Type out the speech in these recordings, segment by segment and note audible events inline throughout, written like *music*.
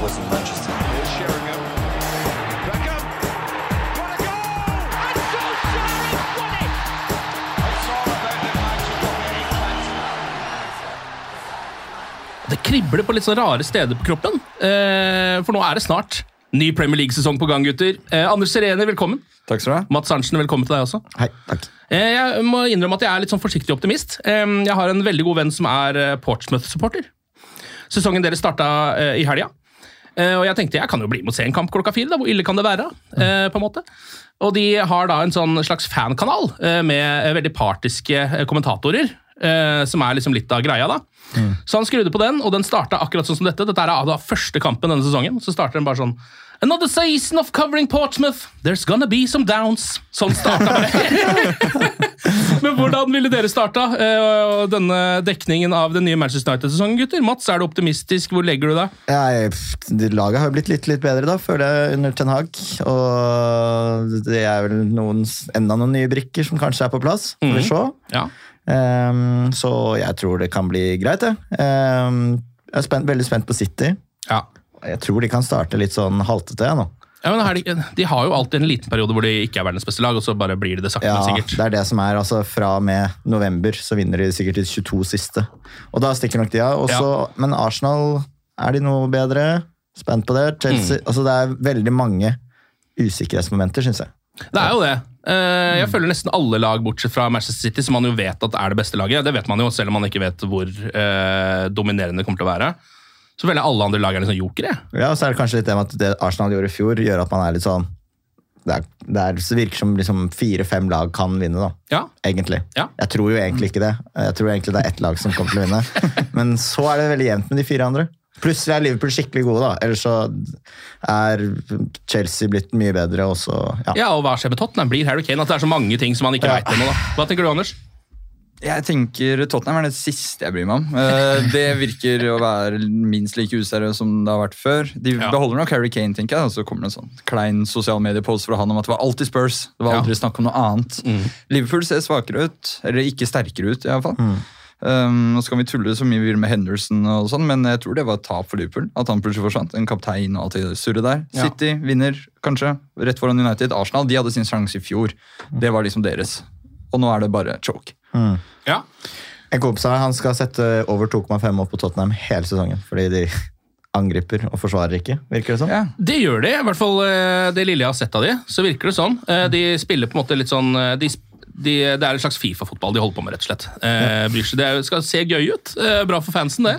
Det kribler på litt sånn rare steder på kroppen. Eh, for nå er det snart ny Premier League-sesong på gang, gutter. Eh, Anders Sereni, velkommen. Takk skal du ha. Mats Arntzen, velkommen til deg også. Hei, takk. Eh, jeg må innrømme at jeg er litt sånn forsiktig optimist. Eh, jeg har en veldig god venn som er eh, Portsmouth-supporter. Sesongen deres starta eh, i helga. Eh, og jeg tenkte jeg kan jo bli med og se en kamp klokka fire. da, Hvor ille kan det være? Eh, på en måte. Og de har da en sånn slags fankanal eh, med veldig partiske kommentatorer. som er liksom litt av greia, da. Så han skrudde på den, og den starta akkurat sånn som dette. Dette er da første kampen denne sesongen. Så starter den bare sånn Another season of covering Portsmouth. There's gonna be some downs. Sånn starta det. *laughs* Men hvordan ville dere starta eh, denne dekningen av den nye Manchester United-sesongen, gutter? Mats, er du optimistisk? Hvor legger du deg? Laget har blitt litt, litt bedre, da, føler jeg, under Ten Hag. Og det er vel noen, enda noen nye brikker som kanskje er på plass. Får vi se. Ja. Um, så jeg tror det kan bli greit, jeg. Ehm, jeg er spent, veldig spent på City. ja. Jeg tror de kan starte litt sånn haltete, nå. Ja, men her, de, de har jo alltid en liten periode hvor de ikke er verdens beste lag, og så bare blir de det sakte, Ja, men sikkert. det er det som er. altså Fra og med november så vinner de sikkert de 22 siste. Og da stikker nok de av. Også, Men Arsenal, er de noe bedre? Spent på det. Chelsea, Mm. altså Det er veldig mange usikkerhetsmomenter, syns jeg. Det er jo det. Eh, Jeg følger nesten alle lag bortsett fra Manchester City, som man jo vet at er det beste laget. Det vet man jo, selv om man ikke vet hvor eh, dominerende det kommer til å være. Så føler jeg alle andre lag er litt sånn jokere. Ja, og så er det kanskje litt det med at det Arsenal gjorde i fjor, gjør at man er litt sånn Det, er, det, er, det virker som liksom fire-fem lag kan vinne, da. Ja, Egentlig. Ja. Jeg tror jo egentlig ikke det. Jeg tror egentlig det er ett lag som kommer til å vinne. *laughs* Men så er det veldig jevnt med de fire andre. Plutselig er Liverpool skikkelig gode, da. Ellers så er Chelsea blitt mye bedre, og så ja. ja og hva skjer med Tottenham? Blir Harry Kane? At det er så mange ting som man ikke Ja. vet ennå. da. Hva tenker du, Anders? Jeg tenker Tottenham er det siste jeg bryr meg om. Eh, Det virker å være minst like useriøst som det har vært før. De Ja. beholder nok Harry Kane, tenker jeg. Og så kommer det en sånn klein sosial mediepost fra han om at det var alltid Spurs. Det var Ja. aldri snakk om noe annet. Liverpool ser svakere ut, eller ikke sterkere ut, iallfall. Um, nå skal vi tulle så mye vi vil med Henderson, og sånn, men jeg tror det var et tap for Liverpool. At han plutselig forsvant. En kaptein og alt det surret der. Ja. City vinner, kanskje. Rett foran United. Arsenal de hadde sin sjanse i fjor. Det var liksom deres. Og nå er det bare choke. Ja. En kompis av meg han skal sette over 2,5 opp på Tottenham hele sesongen. Fordi de angriper og forsvarer ikke, virker det som. Ja. Det gjør de, i hvert fall eh, det lille jeg har sett av de. Så virker det sånn. Eh, De spiller på en måte litt sånn eh, de, de, Det er en slags Fifa-fotball de holder på med, rett og slett. Ja. Det skal se gøy ut. Bra for fansen, det.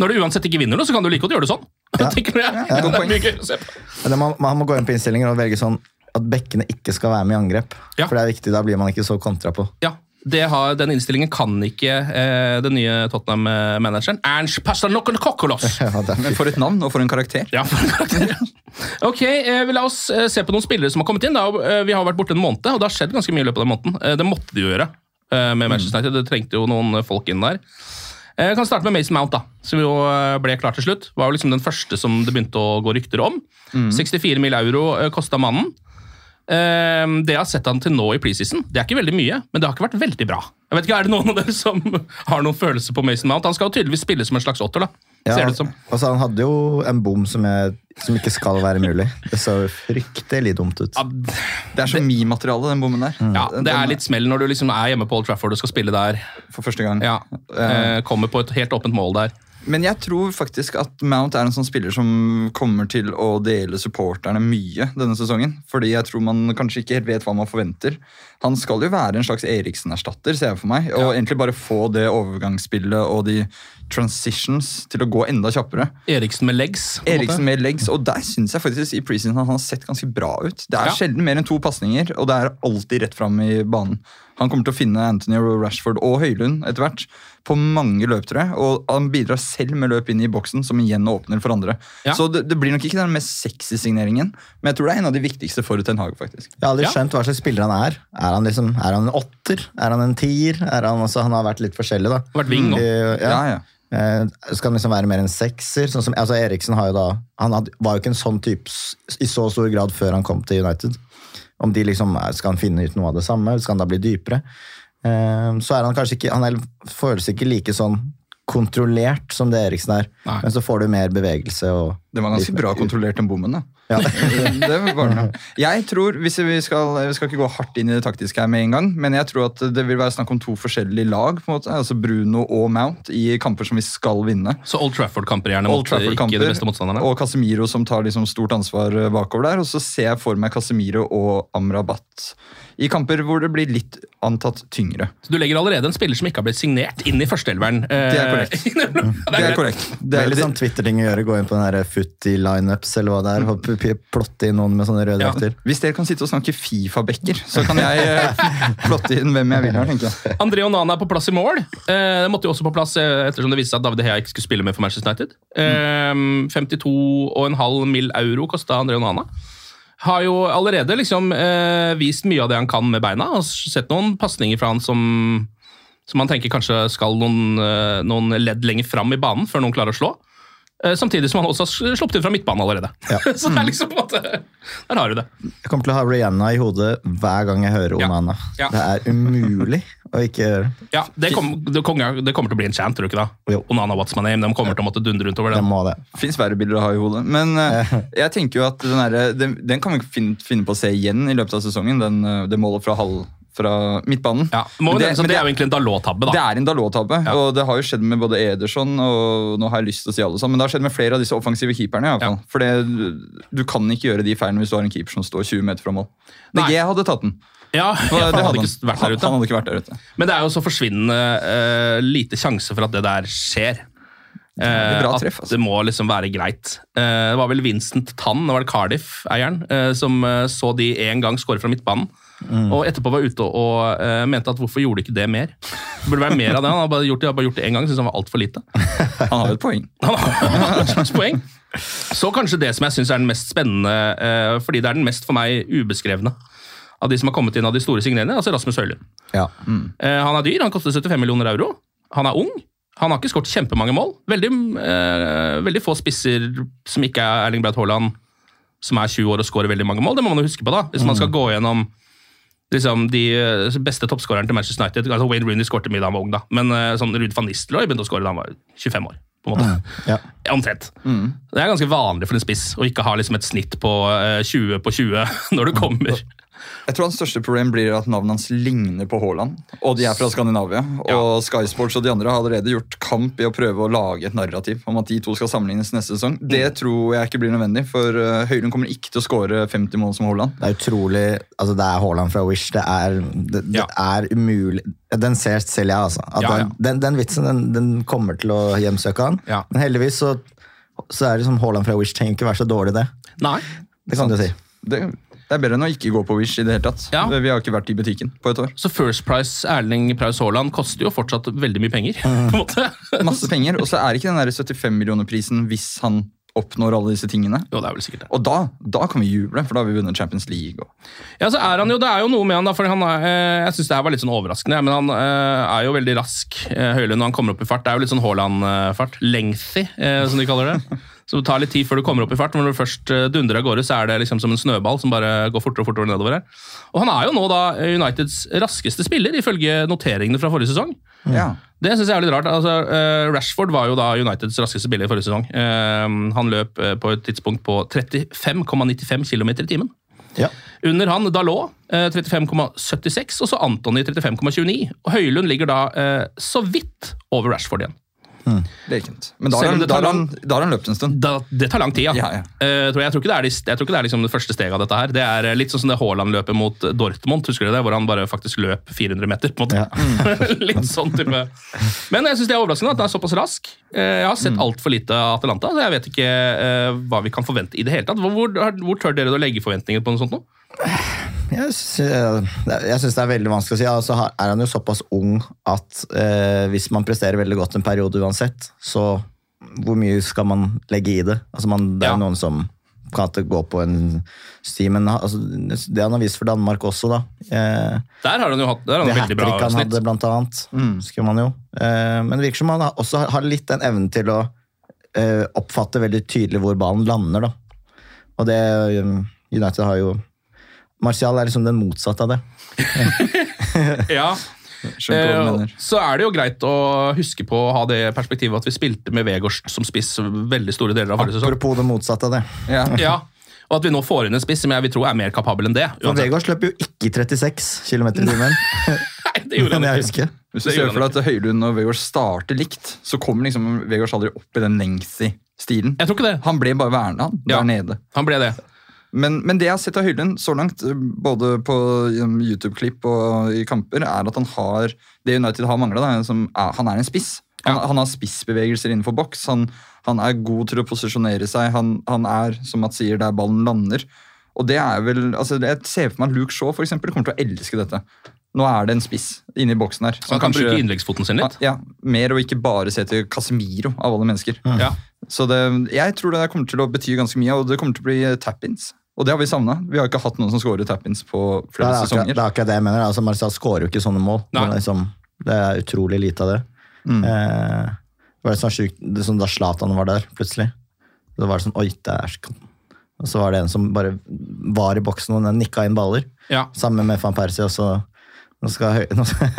Når du uansett ikke vinner noe, så kan du like godt gjøre det sånn. Ja. *laughs* Tenker jeg. Ja, det godt er mye gøy å se på. Man, man må gå inn på innstillinger og velge sånn at bekkene ikke skal være med i angrep. Ja. For det er viktig, da blir man ikke så kontra på. Ja, det har, Den innstillingen kan ikke eh, den nye Tottenham-manageren. Ernst Pastanokolokokolos. *laughs* Ja, Men for et navn og for en karakter. Ja, for en karakter. *laughs* Ok, eh, La oss eh, se på noen spillere som har kommet inn. Da. Eh, Vi har vært borte en måned, og det har skjedd ganske mye i løpet av den måneden. Eh, Det måtte de jo gjøre eh, med Manchester United. Det trengte jo noen folk inn der. Eh, Jeg kan starte med Mason Mount, da, som jo ble klar til slutt. Var jo liksom den første som det begynte å gå rykter om. 64 mill. euro kosta mannen. Eh, Det jeg har sett han til nå i preseason, det er ikke veldig mye, men det har ikke vært veldig bra. Jeg vet ikke, Er det noen av dere som *laughs* har noen følelse på Mason Mount? Han skal jo tydeligvis spille som en slags åtter. da. Ja, Ser det ut som. altså, han hadde jo en bom som, som ikke skal være mulig. Det så fryktelig dumt ut. Det er så mye materiale, den bommen der. Ja, Det er litt smell når du liksom er hjemme på Old Trafford og skal spille der. For første gang. Ja, eh, Kommer på et helt åpent mål der. Men jeg tror faktisk at Mount er en sånn spiller som kommer til å dele supporterne mye denne sesongen. Fordi jeg tror man kanskje ikke helt vet hva man forventer. Han skal jo være en slags Eriksen-erstatter, ser jeg for meg. Og egentlig bare få det overgangsspillet og de transitions til å gå enda kjappere. Eriksen med legs. på. Eriksen med legs, og der syns jeg faktisk i preseason han har sett ganske bra ut. Det er Ja. sjelden mer enn to pasninger, og det er alltid rett fram i banen. Han kommer til å finne Anthony Rashford og Høylund etter hvert på mange løp, tror jeg. Og han bidrar selv med løp inn i boksen, som igjen åpner for andre. Ja. Så det, det blir nok ikke den mest sexy signeringen, men jeg tror det er en av de viktigste for Ten Hag, faktisk. Jeg har aldri Ja. skjønt hva slags spiller han er. Er han liksom, er han en åtter? Er han en tier? Er han, altså, han har vært litt forskjellig, da. Vært wing nå. Ja, ja. ja. Eh, Skal han liksom være mer en sekser? Sånn som, altså Eriksen har jo da, han had, var jo ikke en sånn type i så stor grad før han kom til United. Om de liksom, Skal han finne ut noe av det samme? Skal han da bli dypere? Eh, Så er han kanskje ikke Han føles ikke like sånn kontrollert som det Eriksen er. Nei. Men så får du mer bevegelse og Det var ganske bra kontrollert, den bommen. da. Ja. *laughs* det var. Jeg tror, hvis vi skal, vi skal ikke gå hardt inn i det taktiske her med en gang, men jeg tror at det vil være snakk om to forskjellige lag. på en måte, altså Bruno og Mount i kamper som vi skal vinne. Så Old Trafford-kamper gjerne Old mot eh, ikke de beste motstanderne. og Casemiro som tar liksom stort ansvar bakover der. Og så ser jeg for meg Casemiro og Amrabat i kamper hvor det blir litt antatt tyngre. Så du legger allerede en spiller som ikke har blitt signert, inn i førsteelveren. Eh, Det er korrekt. *laughs* det er korrekt. Det er, litt sånn Twitter-ting å gjøre. Gå inn på den her footy lineups eller hva det er. og Plotte inn noen med sånne røde Ja. hvis dere kan sitte og snakke Fifa-bekker, så kan jeg eh, *laughs* plotte inn hvem jeg vil her. tenker jeg. André Onana er på plass i mål. Eh, det måtte jo også på plass ettersom det viste seg at David Hea ikke skulle spille med for Manchester United. Eh, 52,5 mill. euro kosta André Onana. Har jo allerede liksom eh, vist mye av det han kan med beina. og sett noen pasninger fra han som, som man tenker kanskje skal noen, eh, noen ledd lenger fram i banen før noen klarer å slå. Eh, samtidig som han også har sluppet inn fra midtbanen allerede. Ja. *laughs* Så det er liksom på en måte Der har du det. Jeg kommer til å ha Rihanna i hodet hver gang jeg hører Ja. Onana. Ja. Det er umulig å ikke gjøre. Ja, det, kom, det, kommer, det kommer til å bli en chant, tror du ikke da? Jo. Onana, what's my name? De kommer til å måtte dundre rundt over det. det. det. Fins verre bilder å ha i hodet. Men uh, *laughs* jeg tenker jo at den, her, den, den kan vi finne, finne på å se igjen i løpet av sesongen. Den, det målet fra, halv, fra midtbanen. Ja, Men det, men det, er jo egentlig en Dalot-tabbe, Det er en Dalot-tabbe, og det har jo skjedd med både Ederson og nå har jeg lyst til å si alle sammen, men det har skjedd med flere av disse offensive keeperne. i hvert fall. For det, du kan ikke gjøre de feilene hvis du har en keeper som står 20 meter fra mål. Nei. jeg hadde tatt den. Ja, For ja, for det han hadde han. ikke vært der ute. Han hadde ikke vært der ute. Men det er jo så forsvinnende uh, lite sjanse for at det der skjer. Det Eh, at treff, altså. det må liksom være greit. Eh, det var vel Vincent Tann, det var det Cardiff-eieren, som så de en gang skåre fra midtbanen. Mm. Og etterpå var ute og uh, mente at hvorfor gjorde de ikke det mer? Det burde være mer av det. Han har bare gjort det, bare gjort det én gang, syntes han var altfor lite. *laughs* Han har jo et poeng. Han har et slags poeng. Så kanskje det som jeg syns er den mest spennende, uh, fordi det er den mest for meg ubeskrevne av de som har kommet inn av de store signeringene, altså Rasmus Høylund. Ja. Eh, han er dyr, han koster 75 millioner euro. Han er ung. Han har ikke skåret kjempemange mål. Veldig, veldig få spisser som ikke er Erling Braut Haaland, som er 20 år og skårer veldig mange mål. Det må man jo huske på, da. Hvis man skal gå gjennom liksom, de eh, beste toppskåreren til Manchester United. Altså Wayne Rooney skårte mye da han var ung, da. men eh, sånn Ruud van Nistelrooy begynte å skåre da han var 25 år. på en måte. Ja. Omtrent. Det er ganske vanlig for en spiss å ikke ha liksom et snitt på eh, 20 på 20 *laughs* når du kommer. Jeg tror hans største problem blir at navnet hans ligner på Haaland. Og de er fra Skandinavia. Og Sky Sports og de andre har allerede gjort kamp i å prøve å lage et narrativ om at de to skal sammenlignes neste sesong. Det tror jeg ikke blir nødvendig, for Høyre Høylund kommer ikke til å skåre 50 mål som Haaland. Det er utrolig altså Det er Haaland fra Wish. Det er, det, det Ja. er umulig Den ser selv jeg, altså. Ja, ja. Den, den, den vitsen den, den kommer til å hjemsøke han. Ja. Men heldigvis så, så er det som Haaland fra Wish trenger ikke være så dårlig, det. Nei. Det kan du si. Det, det er bedre enn å ikke gå på Wish i det hele tatt. Ja. Vi har ikke vært i butikken på et år. Så First Price Erling Praus Haaland koster jo fortsatt veldig mye penger. på en måte. *laughs* Masse penger, og så er ikke den der 75 millioner-prisen hvis han oppnår alle disse tingene. Jo, det er vel sikkert det. Og da, da kan vi juble, for da har vi vunnet Champions League. Og... Ja, så er han jo, Det er jo noe med han, da, for han er, eh, jeg synes det her var litt sånn overraskende, men han eh, er jo veldig rask, eh, Høylund, når han kommer opp i fart. Det er jo litt sånn Haaland-fart. Lengthy, som de kaller det. *laughs* Så det tar litt tid før du kommer opp i fart, men når du først eh, dundrer av gårde, så er det liksom som en snøball som bare går fortere og fortere nedover her. Og han er jo nå da Uniteds raskeste spiller, ifølge noteringene fra forrige sesong. Ja. Det synes jeg er litt rart. Altså, eh, Rashford var jo da Uniteds raskeste spiller i forrige sesong. Eh, han løp på et tidspunkt på 35,95 km i timen. Ja. Under han Dalot eh, 35,76, og så Antony 35,29. Og Høylund ligger da så vidt over Rashford igjen. Lekent. Men da har han, da har han, da har han løpt en stund. Da, det tar lang tid, ja. Ja, ja. Uh, tror jeg, jeg tror ikke det er, jeg tror ikke det er liksom det første steget av dette her. Det er eh, litt sånn som det Haaland-løpet mot Dortmund, husker du det? Hvor han bare faktisk løp 400 meter. på en måte. *laughs* litt sånn type. Men jeg syns det er overraskende at han er såpass rask. Uh, Jeg har Mm. sett altfor lite av Atalanta, så jeg vet ikke uh, hva vi kan forvente i det hele tatt. Hvor, hvor, hvor tør dere å legge forventninger på noe sånt nå? Jeg syns, det er veldig vanskelig å si. Altså, er han jo såpass ung at eh, hvis man presterer veldig godt en periode uansett, så hvor mye skal man legge i det? Altså, man, det er jo noen som kan ikke gå på en sti, men altså, det han har vist for Danmark også, da. Eh, Der har han jo hatt der har han det veldig bra hat-trick han hadde, blant annet. Husker man jo. Eh, men det virker som han også har litt den evnen til å eh, oppfatte veldig tydelig hvor ballen lander, da. Og det um, United har jo Martial er liksom den motsatte av det. *laughs* Ja. Eh. Så er det jo greit å huske på å ha det perspektivet at vi spilte med Vegårs som spiss veldig store deler av forrige sesong. Apropos det motsatte av det. Ja. *laughs* Ja, og at vi nå får inn en spiss som jeg vil tro er mer kapabel enn det. For. Vegard løp jo ikke 36 km i timen. *laughs* Nei, det gjorde Men han jeg ikke. husker. Hvis du ser for deg at Høylund og Vegard starter likt, så kommer liksom Vegard aldri opp i den lengthy-stilen. Jeg tror ikke det. Han ble bare værende, han. Ja. Der nede. Han ble det. Men, men det jeg har sett av Hyllen så langt, både på um, YouTube-klipp og i kamper, er at han har det United har mangla. Han er en spiss. Han, han har spissbevegelser innenfor boks. Han, han er god til å posisjonere seg. Han, han er, som Mats sier, der ballen lander. Og det er vel, altså Jeg ser for meg at Luke Shaw for eksempel, kommer til å elske dette. Nå er det en spiss inni boksen her. Han kan bruke innleggsfoten sin litt. Ja, Mer og ikke bare se til Casemiro av alle mennesker. Ja. Så det, jeg tror det kommer til å bety ganske mye, og det kommer til å bli tap-ins. Og det har vi savna. Vi har ikke hatt noen som scorer tap-ins på Det flere er akkurat, sesonger. det er akkurat det jeg mener. Altså, Marcial skårer jo ikke sånne mål. Det er, liksom, det er utrolig lite av det. Mm. Eh, det var sånn sjukt, det sånn Da Zlatan var der, plutselig. Så var det sånn Oi, det er så Og så var det en som bare var i boksen og nikka inn baller. Ja. Sammen med van Persie. Og så nå skal, Høy, nå skal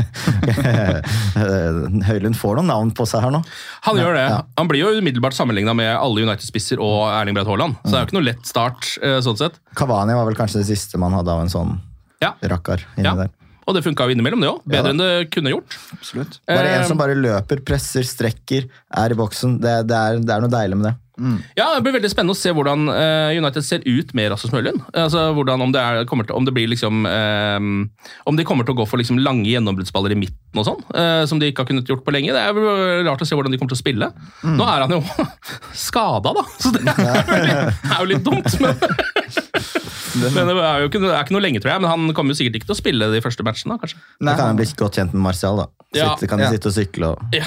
*laughs* Høylund får noen navn på seg her nå. Han gjør det. Ja. Han blir jo umiddelbart sammenligna med alle United-spisser og Erling Braut Haaland. Så det er jo ikke noe lett start. eh, sånn sett. Cavani var vel kanskje det siste man hadde av en sånn Ja. rakkar inni Ja. der. Og det funka jo innimellom, det òg. Bedre ja, enn det kunne gjort. Absolutt. Bare en Eh, som bare løper, presser, strekker, er i boksen. Det, det, er, det er noe deilig med det. Ja, Det blir veldig spennende å se hvordan eh, United ser ut med Rasmus Høylund. Altså, hvordan, om, det er, til, om det blir liksom um, Om de kommer til å gå for liksom lange gjennombruddsballer i midten og sånn, uh, som de ikke har kunnet gjort på lenge. Det er rart å se hvordan de kommer til å spille. Nå er han jo *laughs* skada, da, så det er, *laughs* er jo litt dumt. Men, *laughs* men det er jo ikke, det er ikke noe lenge, tror jeg. Men han kommer jo sikkert ikke til å spille de første matchene, da, kanskje. Nei, Da kan han bli godt kjent med Martial. da. Ja. Sitte, kan de Ja. sitte og sykle og Ja.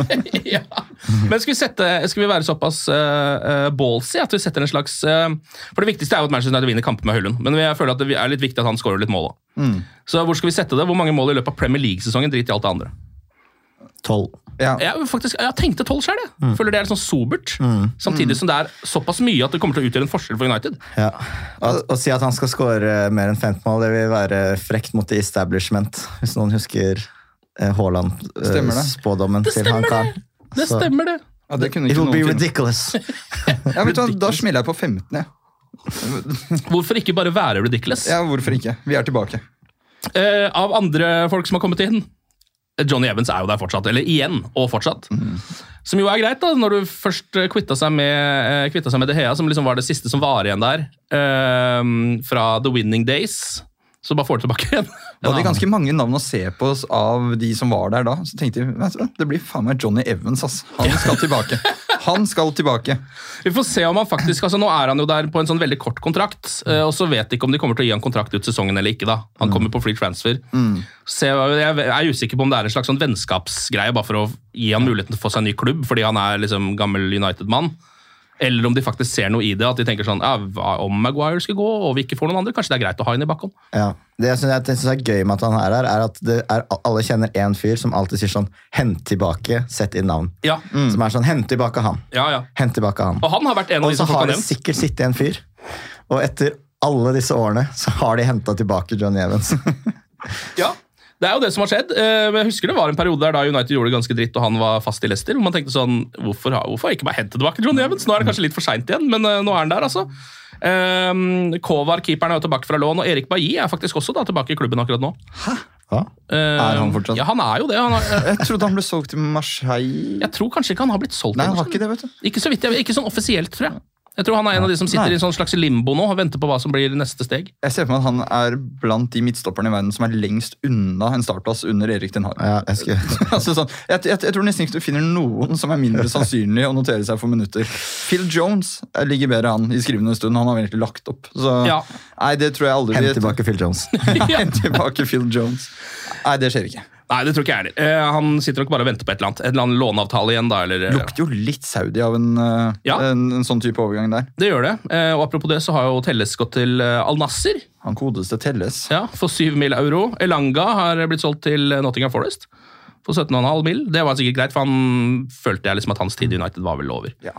*laughs* ja. Men skal vi, sette, skal vi være såpass uh, ballsy at vi setter en slags uh, For det viktigste er jo at Manchester United vinner kamper med Høylund, men jeg føler at det er litt viktig at han skårer litt mål òg. Mm. Så hvor skal vi sette det? Hvor mange mål i løpet av Premier League-sesongen? Drit i alt det andre. Tolv. Ja. Jeg, faktisk, jeg tenkte tolv sjøl, jeg. Mm. Føler det er litt sånn sobert. Samtidig som det er såpass mye at det kommer til å utgjøre en forskjell for United. Ja. Å å si at han skal skåre mer enn 15 mål, det vil være frekt mot the establishment. Hvis noen husker eh. Haaland-spådommen Det til han stemmer det! Så- stemmer, det. Ja, det kunne It will be ridiculous. *laughs* Ja, vet du, da smiler jeg på 15, jeg. Hvorfor ikke bare være ridiculous? Ja, hvorfor ikke? Vi er tilbake. Eh, av andre folk som har kommet inn Johnny Evans er jo der fortsatt, eller igjen og fortsatt. Som jo er greit, da, når du først eh, kvitta seg med, eh, kvitta seg med De Hea, som liksom var det siste som var igjen der, eh, fra The Winning Days. Så bare får du tilbake igjen. *laughs* Da hadde de ganske mange navn å se på oss av de som var der da. Så tenkte jeg, vet du det blir faen meg Johnny Evans, ass. Han skal tilbake. Han skal tilbake. *laughs* Vi får se om han faktisk, altså Nå er han jo der på en sånn veldig kort kontrakt, eh, og så vet de ikke om de kommer til å gi han kontrakt ut sesongen eller ikke. da. Han kommer på free transfer. Så jeg jeg er usikker på om det er en slags sånn vennskapsgreie bare for å gi han muligheten til å få seg en ny klubb, fordi han er liksom gammel United-mann. Eller om de faktisk ser noe i det. At de tenker sånn ja, hva Om Maguire skal gå og vi ikke får noen andre, kanskje det er greit å ha inn i bakhånd. Ja. Det jeg synes, jeg er gøy med at han er her, er at det er, alle kjenner én fyr som alltid sier sånn 'hent tilbake, sett inn navn'. Ja. Som er sånn 'hent tilbake han'. Ja, ja. Hent tilbake han. Og han har vært en av Og de så som folk har har det sikkert sittet en fyr, og etter alle disse årene så har de henta tilbake Johnny Evans. Ja, det er jo det som har skjedd. Eh, men Jeg husker det var en periode der da United gjorde det ganske dritt og han var fast i Leicester. hvor Man tenkte sånn, hvorfor, har- hvorfor ikke bare hente tilbake John Evans? Nå er det kanskje litt for seint igjen, men eh, nå er han der, altså. Um, Kovar, keeperen, er jo tilbake fra lån, og Erik Bailly er faktisk også da tilbake i klubben akkurat nå. Hva? Eh, Er han fortsatt? Ja, han er jo det. Han er, Jeg trodde han ble solgt til Marseille. jeg tror kanskje ikke han har blitt solgt. Nei, han har ikke det, vet du. Ikke så vidt, jeg- ikke sånn offisielt, tror jeg. Jeg tror han er en av de som sitter Nei. i en sånn slags limbo nå og venter på hva som blir neste steg. Jeg ser for meg at han er blant de midtstopperne i verden som er lengst unna en startplass under Erik Den Haag. Ja, jeg skal... *laughs* altså, sånn, jeg, jeg, jeg tror nesten ikke du finner noen som er mindre sannsynlig å notere seg for minutter. Phil Jones ligger bedre an i skrivende stund. Han har virkelig lagt opp. Så, Ja. Nei, det tror jeg aldri Hent tilbake Phil Jones. *laughs* Hent tilbake Phil Jones. Nei, det skjer ikke. Nei, det tror ikke jeg heller. Eh, Han sitter nok bare og venter på et eller annet. Et eller annet låneavtale igjen, da. eller... Lukter jo litt Saudi av en, eh, Ja. en, en sånn type overgang der. Det gjør det. Eh, Og apropos det, så har jo Telles gått til eh, Al Nasser Han kodeste telles. ja, for 7 mill. euro. Elanga har blitt solgt til Nottingham Forest for 17,5 mill. Det var sikkert greit, for han følte jeg liksom at hans tid i United var vel over. Ja.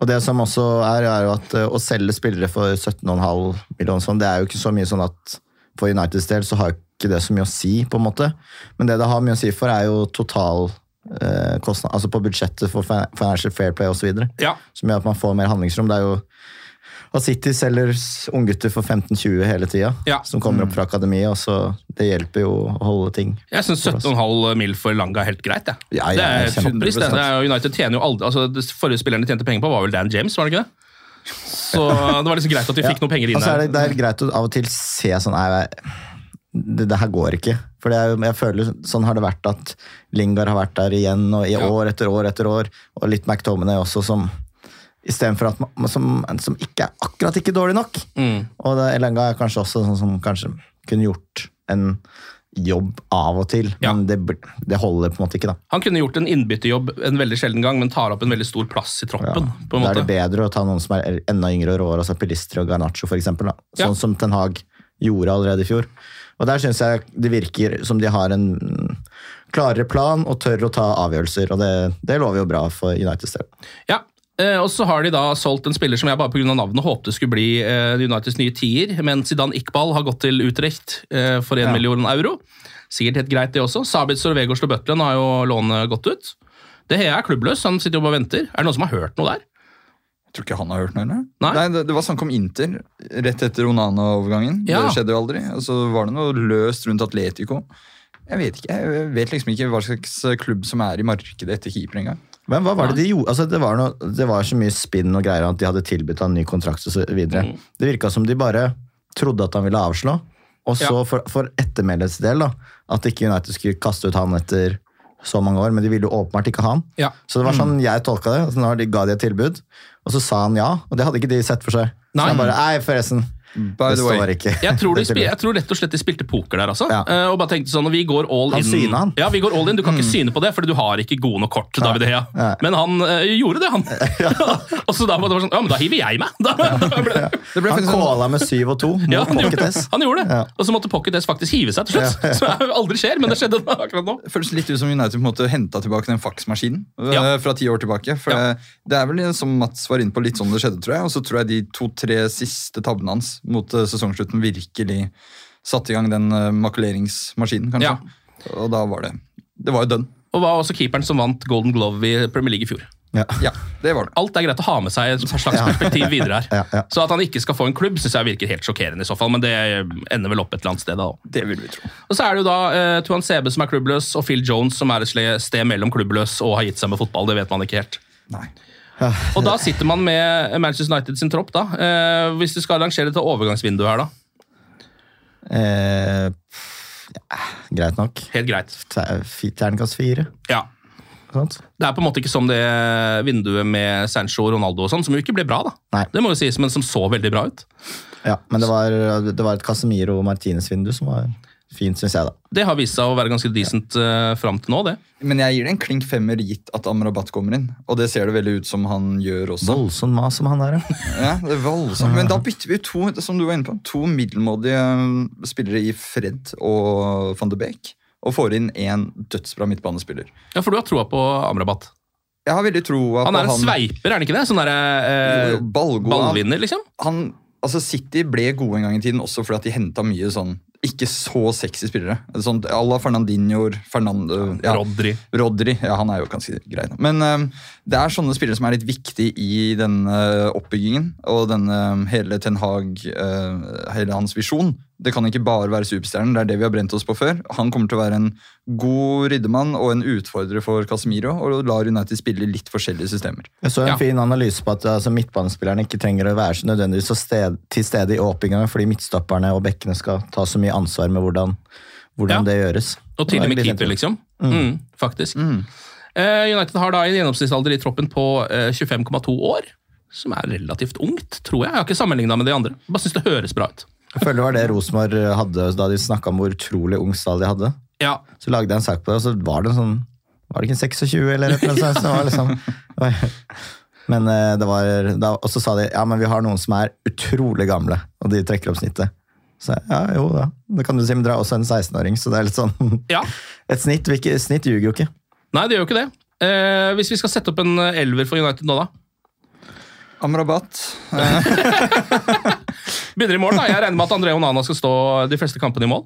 Og det som også er, er jo at å selge spillere for 17,5 mill. sånn, det er jo ikke så mye sånn at for Uniteds del så har jo ikke det så mye å si, på en måte. Men det det har mye å si for, er jo total eh, kostnad, altså på budsjettet for financial fair play osv. Ja. Som gjør at man får mer handlingsrom. Det er jo at City selger unggutter for 15-20 hele tida, Ja. som kommer opp fra akademiet. og så Det hjelper jo å holde ting Jeg syns 17,5 mill. for Langa er helt greit. Jeg. Ja, ja, det er det. Er jo- United tjener jo aldri altså, Det forrige spilleren de tjente penger på, var vel Dan James, var det ikke det? *laughs* Så det var liksom greit at de fikk noen penger inn Altså, er det, det er greit å av og til se sånn Nei, det, det her går ikke. For det er, jeg føler sånn har det vært at Lingard har vært der igjen og i Ja. år etter år etter år. Og litt McTominay også, som istedenfor at man, som, som ikke er akkurat ikke dårlig nok. Mm. Og det, Elanga er kanskje også sånn som kanskje kunne gjort en jobb av og til, Ja. men det, det holder på en måte ikke. da. Han kunne gjort en innbytterjobb en veldig sjelden gang, men tar opp en veldig stor plass i troppen. på en Da er det bedre å ta noen som er enda yngre og råere, altså Pilistri og Garnaccio. Ja. Sånn som Ten Hag gjorde allerede i fjor. Og der syns jeg det virker som de har en klarere plan og tør å ta avgjørelser, og det, det lover jo bra for Uniteds del. Ja, eh, og så har de da solgt en spiller som jeg bare av navnet håpte skulle bli eh, Uniteds nye tier, men Zidane Iqbal har gått til Utrecht eh, for 1 Ja. million euro. Sikkert helt greit, det også. Sabitzer og Vegård Slobøtlen har jo lånet gått ut. Det Hea er klubbløs, han sitter jo bare og venter. Er det noen som har hørt noe der? Tror ikke han har hørt noe. eller? Nei. det, det var snakk om Inter rett etter Onana-overgangen. Ja. Det skjedde jo aldri. Og så var det noe løst rundt Atletico. Jeg vet ikke, jeg vet liksom ikke hva slags klubb som er i markedet etter keeper engang. Men hva var det de gjorde? Altså, det, var noe, det var så mye spinn og greier at de hadde tilbudt han ny kontrakt osv. videre. Mm. Det virka som de bare trodde at han ville avslå. Og så Ja. for, for ettermeldets del, da, at ikke United skulle kaste ut han etter så mange år, men de ville jo åpenbart ikke ha han. Ja. Så det var sånn jeg tolka det. Altså, nå de ga de et tilbud, og så sa han ja. Og det hadde ikke de sett for seg. Nei. Så han bare Nei, forresten. By det the way. Jeg tror, *laughs* de spil, jeg tror rett og slett de spilte poker der, altså. Ja. Uh, og bare tenkte sånn, Vi går all Han in. han. Ja, vi går all in. Du kan ikke syne på det, fordi du har ikke gode nok kort. David Hea. Ja. Men han uh, gjorde det, han. *laughs* *laughs* og så da var det sånn Ja, men da hiver jeg meg! Da ble, Det ble Han kåla sånn, med syv og to mot ja, han, Pocket gjorde, S. han gjorde det. Ja. Og så måtte Pocket S faktisk hive seg til slutt. Som aldri skjer, men det skjedde akkurat nå. det føles litt ut som United på en måte henta tilbake den faksmaskinen øh, Ja. fra ti år tilbake. For Ja. det, det er vel som Mats var inne på, litt sånn det skjedde, tror jeg. Og så tror jeg de to-tre siste tabbene hans mot øh, sesongslutten virkelig satte i gang den øh, makuleringsmaskinen, kanskje. Og da var det Det var jo dønn. Og var også keeperen som vant Golden Glove i Premier League i fjor. Ja. Ja, det var det. Alt er greit å ha med seg et slags perspektiv videre her. *laughs* Ja, ja. Så at han ikke skal få en klubb, syns jeg virker helt sjokkerende i så fall. Men det ender vel opp et eller annet sted, da. Det vil vi tro. Og så er det jo da eh, Tuan Sebe som er klubbløs, og Phil Jones som er et sted mellom klubbløs og har gitt seg med fotball. Det vet man ikke helt. Nei. *laughs* Og da sitter man med Manchester United sin tropp, da. Eh, hvis du skal arrangere til overgangsvinduet her, da. Eh, ja, greit nok. Helt greit. Ter- Terningkast fire. Ja. Det er på en måte ikke som det vinduet med Sancho og Ronaldo og sånn, som jo ikke ble bra, da. Nei. Det må jo sies, men som så veldig bra ut. Ja, men det var, det var et Casemiro og Martinez-vindu som var fint, syns jeg, da. Det har vist seg å være ganske decent uh, fram til nå, det. Men jeg gir det en klink femmer gitt at Amrabat kommer inn. Og det ser det veldig ut som han gjør også. Voldsom mas som han der, ja. *laughs* Ja, det er voldsomt. Men da bytter vi to som du var inne på, to middelmådige spillere i Fred og van de Beek. Og får inn én dødsbra midtbanespiller. Ja, For du har troa på Amrabat? Jeg har veldig troa på Han er en sveiper, er han ikke det? Sånn derre eh, ballvinner, liksom? Han, altså City ble gode en gang i tiden også fordi at de henta mye sånn ikke så sexy spillere. Sånn, à la Fernandinho, Fernando, ja, Rodri. Rodri. Ja, han er jo ganske grei. Men eh, det er sånne spillere som er litt viktige i denne oppbyggingen. Og denne hele Ten Hag, uh, hele hans visjon. Det kan ikke bare være superstjernen, det er det vi har brent oss på før. Han kommer til å være en god ryddemann og en utfordrer for Casemiro, og lar United spille litt forskjellige systemer. Jeg så en Ja. fin analyse på at altså, midtbanespillerne ikke trenger å være så nødvendigvis så sted, til stede i åpningene fordi midtstopperne og bekkene skal ta så mye ansvar med hvordan, hvordan Ja. det gjøres. Og til og med keeper, liksom. Mm, faktisk. Eh, United har da en gjennomsnittsalder i troppen på uh, 25,2 år. Som er relativt ungt, tror jeg. Jeg har ikke sammenligna med de andre. Bare synes det høres bra ut. Jeg føler det var det Rosenborg hadde da de snakka om hvor utrolig ung stall de hadde. Ja, Så lagde jeg en sak på det, og så var det en sånn Var det ikke en 26 eller noe sånt? Så var liksom, men eh, det var da, Og så sa de ja, men vi har noen som er utrolig gamle, og de trekker opp snittet. Så jeg, ja, jo da. Det kan du si, men dere er også en 16-åring, så det er litt sånn *laughs* ja. Et snitt, ikke, snitt ljuger jo ikke. Nei, det gjør jo ikke det. Eh, hvis vi skal sette opp en eh, elver for United nå, da? Amrabat. *laughs* *laughs* Begynner i mål, da. Jeg regner med at André Onana skal stå de fleste kampene i mål.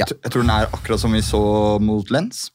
Jeg tror den er akkurat som vi så mot Lens.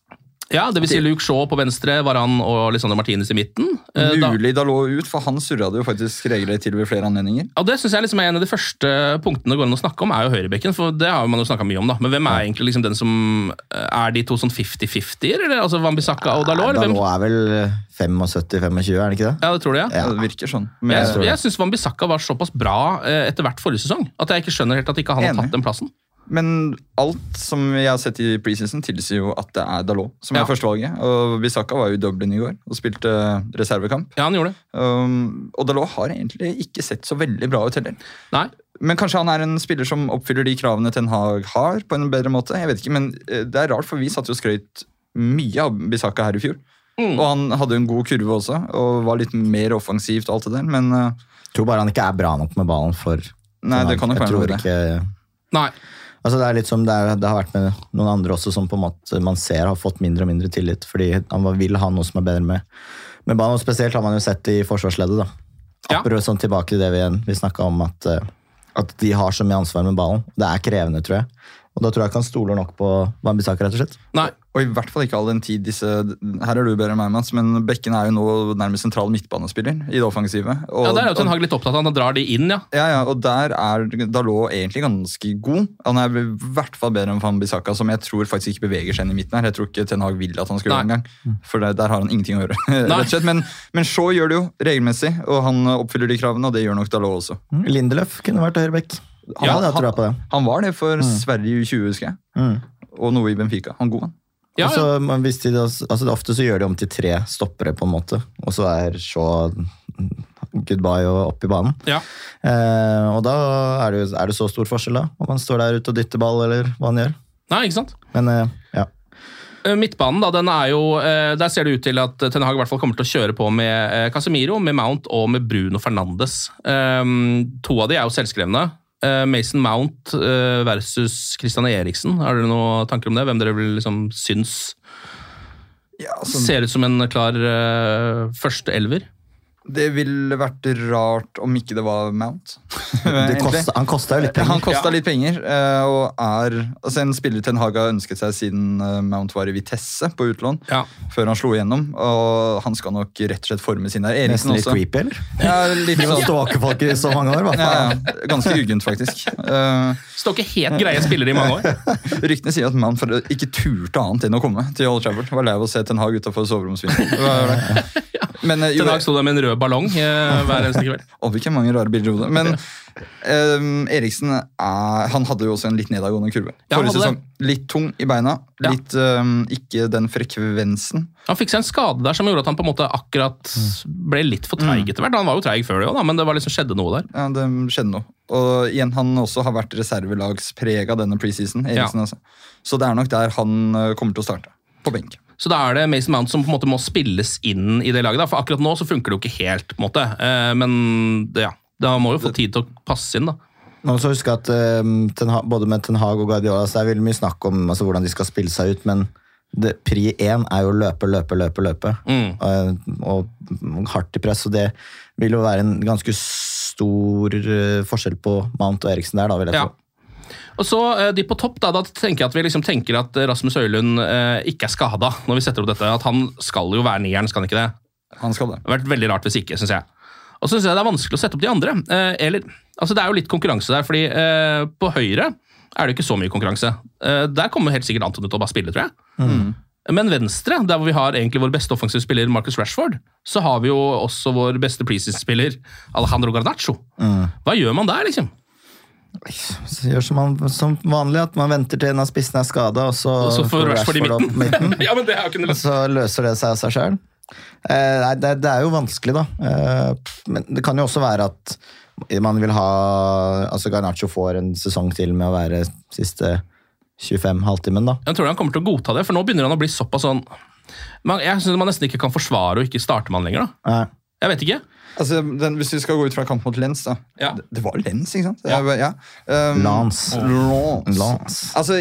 Ja, det vil si Luke Shaw på venstre, Varan og Lisandro Martinez i midten. Eh, da- Mulig da lå ut, for han surra det jo faktisk regelrett til ved flere anledninger. Ja, det synes jeg liksom er en av de første punktene det går an å snakke om, er jo høyrebekken. For det har man jo mye om, da. Men hvem er egentlig liksom den som eh, Er de to sånn 50-50-er? Eller altså Wambisaka og Dalot? Dalot er vel 75-25, er det ikke det? Ja, det tror du, ja. Ja. Det virker sånn. Jeg, jeg, jeg syns Wambisaka var såpass bra eh, etter hvert forrige sesong at jeg ikke skjønner helt at ikke han har tatt den plassen. Men alt som jeg har sett i preseason, tilsier jo at det er Dalot som Ja. er førstevalget. Og Bisaka var jo i Dublin i går og spilte reservekamp. Ja, han gjorde det. Um, og Dalot har egentlig ikke sett så veldig bra ut heller. Nei. Men kanskje han er en spiller som oppfyller de kravene Ten Hag har, på en bedre måte. Jeg vet ikke, men eh, det er rart, for vi satt jo skrøyt mye av Bisaka her i fjor. Mm. Og han hadde en god kurve også, og var litt mer offensivt og alt det der, men uh, Jeg tror bare han ikke er bra nok med ballen for Nei, det kan nok være noe med det. ikke Nei. Altså Det er litt som det, er, det har vært med noen andre også, som på en måte man ser har fått mindre og mindre tillit. Fordi han vil ha noe som er bedre med, med banen. og Spesielt har man jo sett i forsvarsleddet. da. Ja. Apropos sånn tilbake til det vi, vi snakka om, at, eh, at de har så mye ansvar med ballen. Det er krevende, tror jeg. Og da tror jeg ikke han stoler nok på Wambisaka, rett og slett. Nei. Og i hvert fall ikke all den tid disse Her er du bedre enn meg, Mats, men Bekken er jo nå nærmest sentral midtbanespiller i det offensive. Og, Ja, Der er jo Ten Hag litt opptatt av han drar de inn, ja. Ja, ja, og der er Dalot egentlig ganske god. Han er i hvert fall bedre enn Van Bissaka, som jeg tror faktisk ikke beveger seg inn i midten her. Jeg tror ikke Ten Hag vil at han skal gjøre det engang. For der, der har han ingenting å gjøre. *laughs* rett og slett. Men, men Shaw gjør det jo regelmessig, og han oppfyller de kravene, og det gjør nok Dalot også. Lindeløf kunne vært høyrebekk. Han Ja, han- på det. Han var det for Sverige i 20, husker jeg. Mm. Og noe i Benfica. Han god, han. Ja, ja. så, hvis de, altså Ofte så gjør de om til tre stoppere, på en måte. Og så er så goodbye og opp i banen. ja. Eh, og da er det, jo, er det så stor forskjell, da? Om han står der ute og dytter ball, eller hva han gjør. Nei, ikke sant? Men eh, ja. Eh, Midtbanen da, den er jo, eh, der ser det ut til at Ten Hag i hvert fall kommer til å kjøre på med eh, Casemiro, med Mount og med Bruno Fernandes. Um, to av de er jo selvskrevne. Eh, Mason Mount eh, versus Christian Eriksen. Har dere noen tanker om det? Hvem dere vil liksom syns Ja, altså, ser ut som en klar uh, første elver? Det ville vært rart om ikke det var Mount. *laughs* Det egentlig. han kosta jo litt penger. Han kosta Ja. litt penger, eh, og er altså en spiller Ten Hag har ønsket seg siden eh, Mount var i Vitesse på utlån, Ja. før han slo igjennom. Og han skal nok rett og slett forme sin der. Eriksen Nesten litt også. creepy, eller? Ja, litt sånn. stalkerfolk i så mange år, hva faen? ja, ganske uggent, faktisk. Eh, Står ikke helt greie spillere i mange år. *laughs* ryktene sier at Mount ikke turte annet enn å komme til Old Trafford. Var lei av å se Ten Hag utafor soveromsvinduet. *laughs* Det det. Men, jo, Ten Hag sto der med en rød ballong eh, hver eneste kveld. *laughs* Å, hvilke mange rare bilder i hodet. Men ehm, Eriksen er, han hadde jo også en litt nedadgående kurve. Ja, Forrige sesong. Litt tung i beina. Ja. Litt Ikke den frekvensen. Han fikk seg en skade der som gjorde at han på en måte akkurat ble litt for treig etter hvert. Han var jo treig før det òg, men det var liksom skjedde noe der. Ja, det skjedde noe. Og igjen, han også har vært reservelagsprega denne preseason. Eriksen, altså. Så det er nok der han kommer til å starte. På benk. Så da er det Mason Mount som på en måte må spilles inn i det laget. da, For akkurat nå så funker det jo ikke helt, på en måte. Eh, men ja, da må jo få tid til å passe inn, da. Man må huske at eh, Både med Ten Hag og Guardiola så er det veldig mye snakk om altså, hvordan de skal spille seg ut, men det, pri én er jo løpe, løpe, løpe. løpe. Mm. Og, og hardt i press. Og det vil jo være en ganske stor eh, forskjell på Mount og Eriksen der, da, vil jeg Ja. Og så eh, de på topp, da, da tenker jeg at vi liksom tenker at Rasmus Høylund eh, ikke er skada når vi setter opp dette. At han skal jo være nieren, skal han ikke det? Han skal det. Det har vært veldig rart hvis ikke, syns jeg. Og så syns jeg det er vanskelig å sette opp de andre. Eh, eller, altså Det er jo litt konkurranse der, fordi eh, på høyre er det ikke så mye konkurranse. Eh, der kommer helt sikkert Anton ut å bare spille, tror jeg. Men venstre, der hvor vi har egentlig vår beste offensive spiller, Marcus Rashford, så har vi jo også vår beste preseason-spiller, Alejandro Garnaccio. Hva gjør man der, liksom? Så gjør som, man, som vanlig, at man venter til en av spissene er skada, og så, Og så får Rashford i opp midten. *laughs* ja, Og så løser det seg av seg sjøl. Eh, nei, det, det er jo vanskelig, da. Eh, men det kan jo også være at man vil ha Altså Garnaccio får en sesong til med å være siste 25 halvtimen, da. Jeg tror han kommer til å godta det, for nå begynner han å bli såpass sånn man, Jeg syns man nesten ikke kan forsvare å ikke starte med han lenger. da. Nei. Jeg vet ikke. Altså, den, hvis vi skal gå ut fra kamp mot Lens, da. Ja. Det, det var Lens, ikke sant? Ja. ja. Um, Lance. Lance. Lance. Altså,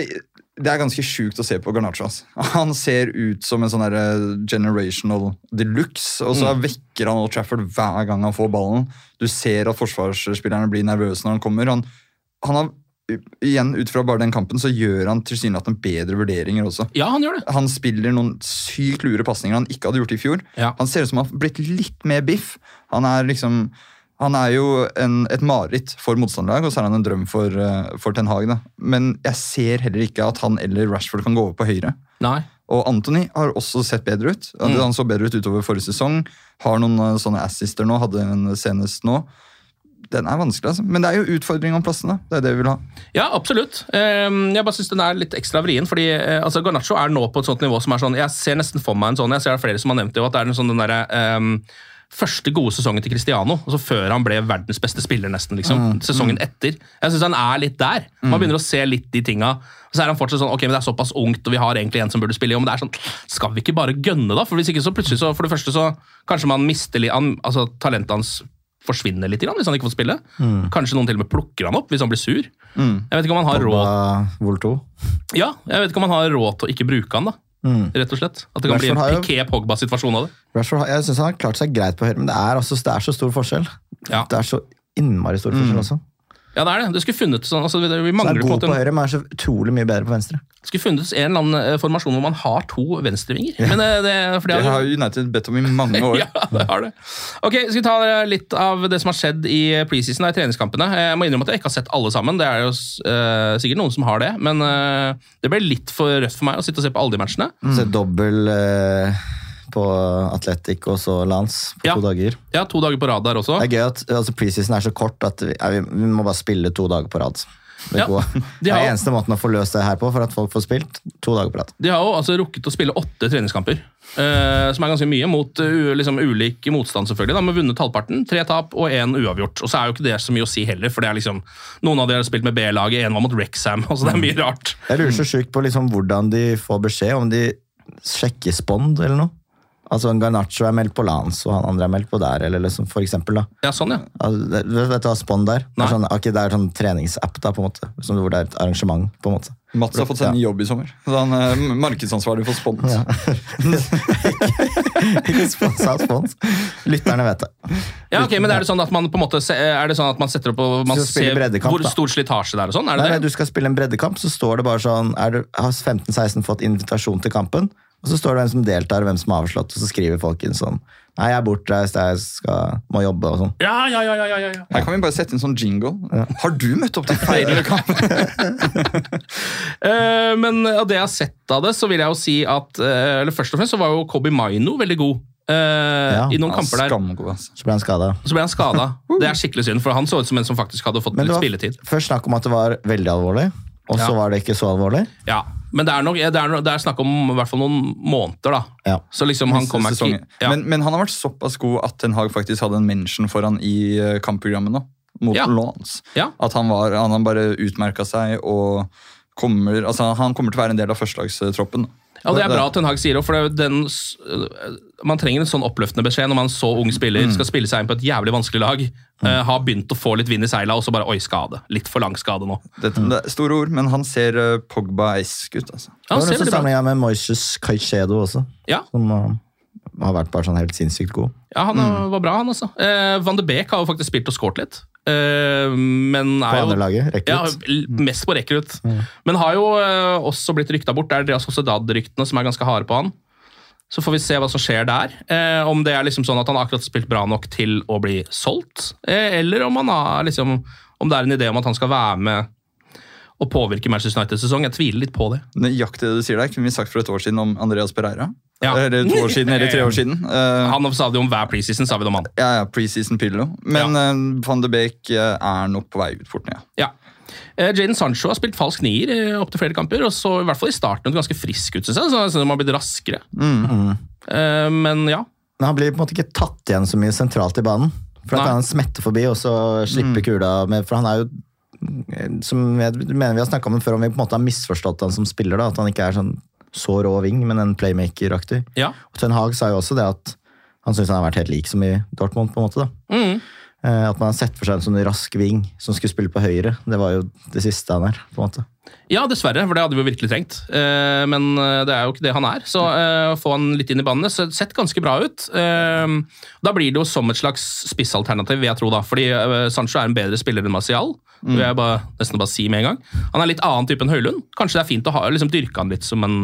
det er ganske sjukt å se på Garnaccio. Han ser ut som en sånn de generational deluxe, og så Mm. vekker han Old Trafford hver gang han får ballen. Du ser at forsvarsspillerne blir nervøse når han kommer. Han, han har, igjen, Ut fra bare den kampen så gjør han tilsynelatende bedre vurderinger også. Ja, han gjør det. Han spiller noen sykt lure pasninger han ikke hadde gjort i fjor. Ja. Han ser ut som han har blitt litt mer biff. Han er liksom han er jo en, et mareritt for motstanderlag, og så er han en drøm for, eh, for Ten Hag. Da. Men jeg ser heller ikke at han eller Rashford kan gå over på høyre. Nei. Og Anthony har også sett bedre ut. Mm. Han så bedre ut utover forrige sesong. Har noen eh, sånne assister nå, hadde en senest nå. Den er vanskelig, altså. Men det er jo utfordring om plassene. Det er det vi vil ha. Ja, absolutt. Ehm, Jeg bare synes den er litt ekstra vrien, fordi eh, altså, Garnaccio er nå på et sånt nivå som er sånn Jeg ser nesten for meg en sånn, jeg ser det er flere som har nevnt det, at det er en sånn den derre um, første gode sesongen til Cristiano, altså før han ble verdens beste spiller, nesten. liksom, Sesongen etter. Jeg syns han er litt der. Man begynner å se litt de tinga. Så er han fortsatt sånn ok, men det er såpass ungt, og vi har egentlig en som burde spille. jo, Men det er sånn, skal vi ikke bare gønne, da? For hvis ikke så plutselig så, For det første så kanskje man mister litt altså Talentet hans forsvinner litt hvis han ikke får spille. Kanskje noen til og med plukker han opp hvis han blir sur. Jeg vet ikke om han har råd Vol 2. Ja, jeg vet ikke om han har råd til å ikke bruke han, da. Rett og slett. At det kan bli en Rashford har jo- Piqué Pogba-situasjon av det. Rashford, jeg syns han har klart seg greit på høyre, men det er, altså, det er så stor forskjell. Ja. Det er så innmari stor forskjell også. Ja, det er det. Det skulle funnet sånn, altså, vi mangler Så er god på på høyre, men er så utrolig mye bedre på venstre. Det skulle funnet en eller annen eh, formasjon hvor man har to venstrevinger. Men eh, det, for det Det har har United bedt om i mange år. *laughs* ja, det har det. Ok, Skal vi ta eh, litt av det som har skjedd i preseason, i treningskampene? Jeg må innrømme at jeg ikke har sett alle sammen. Det er jo uh, sikkert noen som har det. Men uh, det ble litt for røft for meg å sitte og se på alle de matchene. Så dobbel eh, på Atletic og så Lance på Ja. to dager. Ja, To dager på rad der også. Det er gøy at altså, preseason er så kort at vi, vi, må bare spille to dager på rad. Det, Ja, de *laughs* det er eneste måten å få løst det her på, for at folk får spilt to dager på rad. De har jo altså rukket å spille åtte treningskamper, eh, som er ganske mye, mot uh, liksom, ulik motstand, selvfølgelig. De har vunnet halvparten, tre tap og én uavgjort. Og så er jo ikke det så mye å si heller, for det er liksom, noen av de har spilt med B-laget, én var mot Rexham, *laughs* altså det er mye rart. Jeg lurer så sjukt på liksom, hvordan de får beskjed, om de sjekker spond eller noe. Altså en Garnaccio er meldt på Lance, og han andre er meldt på der, eller liksom, for eksempel. da. Ja, sånn, ja. Altså, det, vet du hva spond er? Det er sånn, okay, det er sånn treningsapp, da, på en måte. Som, hvor det er et arrangement, på en måte. Mats har fått seg ja. ny jobb i sommer. Så han er markedsansvarlig for Spont. *laughs* Ikke sponsa spons. Lytterne vet det. Ja, ok, men Er det sånn at man på en måte er det sånn at man setter opp og man ser hvor stor slitasje det er? og sånn? Er Nei, det nei, det? du skal spille en breddekamp, så står det bare sånn er du, Har 15-16 fått invitasjon til kampen? Og så står det hvem som deltar, hvem som har avslått, og så skriver folk inn sånn Nei, jeg er bortreist, jeg skal, må jobbe og sånn. Ja, ja, ja, ja, ja, ja. Her kan vi bare sette inn sånn jingle. Har du møtt opp til feil kamp? *laughs* Eh, men av det jeg har sett av det, så vil jeg jo si at eh, eller Først og fremst så var jo Kobi Maino veldig god eh, i noen Ja, kamper der. Skamgod, altså. Så ble han skada. Så ble han skada. *laughs* Det er skikkelig synd, for han så ut som en som faktisk hadde fått litt spilletid. først snakk om at det var veldig alvorlig, og så var det ikke så alvorlig. Ja, Men det er, nok, det, er, det er snakk om i hvert fall noen måneder, da. Ja. Så liksom han kommer ikke ja. Men, men han har vært såpass god at Ten Hag faktisk hadde en mention foran i eh, kampprogrammet nå. Mot Ja. Lens. Ja. At han, var, han bare utmerka seg og kommer, altså, han kommer til å være en del av førstelagstroppen. Ja, Det er bra at Ten Hag sier det, for det er den, man trenger en sånn oppløftende beskjed når man så ung spiller skal spille seg inn på et jævlig vanskelig lag. eh, har begynt å få litt vind i seila, og så bare oi, skade. Litt for lang skade nå. Dette, det er store ord, men han ser uh, Pogba-esk ut. altså. Ja, Det han var veldig bra ut. sammenligna med Moises Caicedo også, Ja, som uh, har vært bare sånn helt sinnssykt god. ja han mm. var bra, han altså. Eh, Van de Beek har jo faktisk spilt og skåret litt. Eh, men På er jo andre laget, rekker Ja, l- mest på rekrutt. Men har jo eh, også blitt rykta bort. Det er Andreas Sociedad-ryktene som er ganske harde på han. Så får vi se hva som skjer der. Eh, om det er liksom sånn at han akkurat har spilt bra nok til å bli solgt, eh, eller om, han har, liksom, om det er en idé om at han skal være med og påvirke Manchester United-sesong. Jeg tviler litt på det. Nøyaktig det du sier der, kunne vi sagt for et år siden om Andreas Pereira. Ja. Eller to år siden, eller tre år *laughs* siden. Eh, Han sa det om hver preseason, sa vi det om han. ja, ja, preseason pillo. Men eh, van de Beek eh, er nok på vei ut fort ja. Ja. Eh, Jaden Sancho har spilt falsk nier eh, opp til flere kamper, og så i hvert fall i starten ut ganske frisk ut, synes jeg. Så han har blitt raskere. Eh, men ja. Men han blir på en måte ikke tatt igjen så mye sentralt i banen. For da Nei. kan han smette forbi og så slippe kula med For han er jo eh, som jeg mener vi har snakket om det før, om vi på en måte har misforstått han som spiller. da, At han ikke er sånn så rå ving, men en playmaker-aktig. ja. Og Ten Hag sa jo også det at han syns han har vært helt lik som i Dortmund. på en måte da. Mm. Eh, At man har sett for seg en sånn rask ving som skulle spille på høyre. Det var jo det siste han er. på en måte. Ja, dessverre, for det hadde vi virkelig trengt. Eh, men eh, det er jo ikke det han er. Så å få han litt inn i banene så sett ganske bra ut. Da blir det jo som et slags spissalternativ, vil jeg tro. da, Fordi Sancho er en bedre spiller enn Martial. Det vil jeg bare, nesten bare si med en gang. Han er litt annen type enn Høylund. Kanskje det er fint å ha, liksom, dyrke han litt som en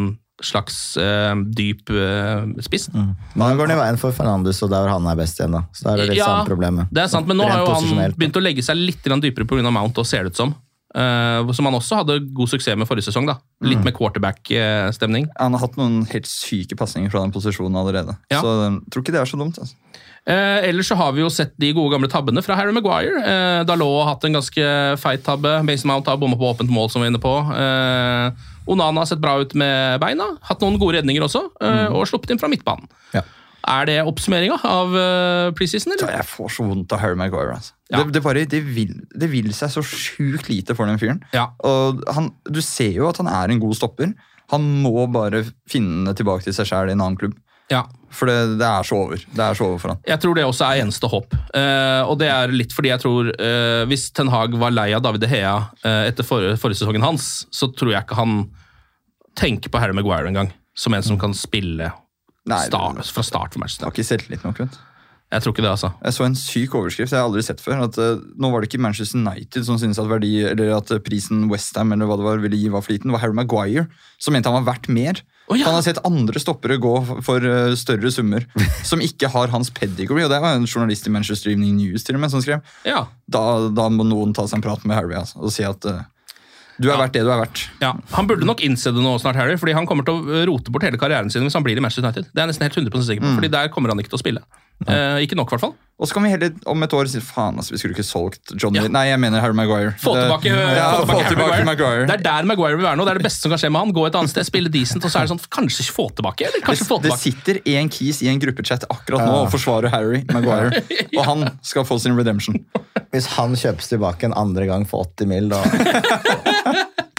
slags uh, dyp uh, spiss. Men han går ned i veien for Fernandes, og der han er best igjen. da. Så da er det litt Ja, samme problemet. Det er sant, men nå har jo han begynt å legge seg litt dypere pga. Mount, og ser det ut som. Uh, som han også hadde god suksess med forrige sesong. da. Litt med quarterback-stemning. Han har hatt noen helt syke pasninger fra den posisjonen allerede. Ja. Så jeg tror ikke det er så dumt. altså. Eh, ellers så har vi jo sett de gode gamle tabbene fra Harry Maguire. Eh, Dalot har hatt en ganske feit tabbe. Mason Mount har bomma på åpent mål, som vi er inne på. Eh, Onana har sett bra ut med beina. Hatt noen gode redninger også, eh, og sluppet inn fra midtbanen. Ja. Er det oppsummeringa av uh, preseason, eller? jeg får så vondt av Harry Maguire. Altså. Ja. Det, det, bare, det, vil, det vil seg så sjukt lite for den fyren. Ja. Og han, du ser jo at han er en god stopper. Han må bare finne tilbake til seg sjæl i en annen klubb. Ja. For det, det er så over. Det er så over for han. Jeg tror det også er eneste håp. Eh, og det er litt fordi jeg tror eh, Hvis Ten Hag var lei av David De Hea eh, etter forrige, forrige sesongen hans, så tror jeg ikke han tenker på Harry Maguire engang. Som en som kan spille Nei, start, fra start for Manchester. har ikke selvtillit nok. vet du. Jeg tror ikke det, altså. Jeg så en syk overskrift jeg har aldri sett før. at uh, Nå var det ikke Manchester United som syntes at, verdi, eller at prisen Westham eller hva det var, ville gi var for liten. Det var Harry Maguire som mente han var verdt mer. Oh, ja. Han har sett andre stoppere gå for- eh, større summer *laughs* som ikke har hans pedigree. Og det var en journalist i Manchester Evening News til og med som skrev. Ja. Da, da må noen ta seg en prat med Harry altså, og si at uh, du er verdt det du er verdt. ja. Han burde nok innse det nå snart, Harry, fordi han kommer til å rote bort hele karrieren sin hvis han blir i Manchester United. Det er jeg nesten helt 100 sikker på, fordi der kommer han ikke til å spille. Eh, ikke nok, i hvert fall. Og så kan vi heller om et år si faen, altså, vi skulle ikke solgt Johnny Ja. Nei, jeg mener Harry Maguire. Få Det- tilbake, ja, få få tilbake Maguire. Det er der Maguire vil være nå. Det er det beste som kan skje med han. Gå et annet sted, spille decent, og så er det sånn Kanskje ikke få tilbake? Eller kanskje få tilbake. det sitter en kis i en gruppechat akkurat nå og forsvarer Harry Maguire. *laughs* Og han skal få sin redemption. Hvis han kjøpes tilbake en andre gang for 80 mil, da *laughs*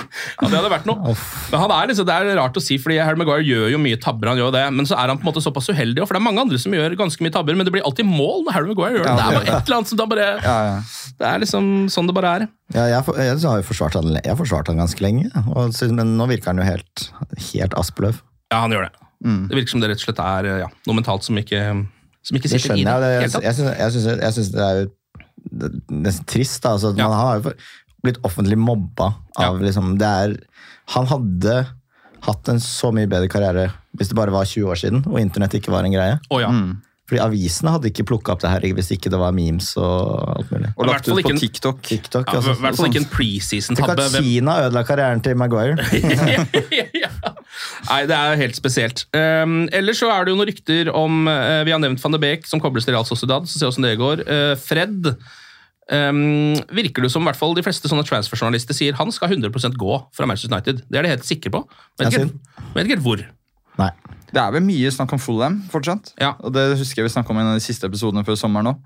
Ja, det hadde vært noe. Men han er liksom, Det er rart å si, fordi Harry Maguire gjør jo mye tabber, han gjør det, men så er han på en måte såpass uheldig, for det er mange andre som gjør ganske mye tabber, men det blir alltid mål når Harry Maguire gjør det. Ja, Det er bare et eller annet som da bare Ja, ja. Det er liksom sånn det bare er. Ja, jeg, for- jeg, har jo forsvart han, jeg har forsvart han ganske lenge, og, men nå virker han jo helt, helt Aspeløv. Ja, han gjør det. Mm. Det virker som det rett og slett er ja, noe mentalt som ikke, som ikke sitter i det. jeg. Jeg, jeg, synes, jeg, jeg synes det er nesten trist. da, altså, Ja. Man har jo blitt offentlig mobba av liksom, det er, Han hadde hatt en så mye bedre karriere hvis det bare var 20 år siden og internett ikke var en greie. Oh, ja. Fordi avisene hadde ikke plukka opp det her hvis ikke det var memes og alt mulig. Og lagt ut på en- TikTok. TikTok, Ja, altså, I hvert fall ikke en preseason-tabbe. at Kina ødela karrieren til Maguire. *laughs* Nei, det er helt spesielt. Um, ellers så er det jo noen rykter om uh, Vi har nevnt van de Beek, som kobles til Real Sociedad. Så ser vi åssen det går. Uh, Fred um, virker det som i hvert fall de fleste sånne transferjournalister sier han skal 100% gå fra Manchester United. Det er de helt sikre på. Vet ikke, helt- vet ikke hvor. Nei. Det er vel mye snakk om Fulham fortsatt. Ja. Og det husker jeg vi snakka om i en av de siste episodene før sommeren òg.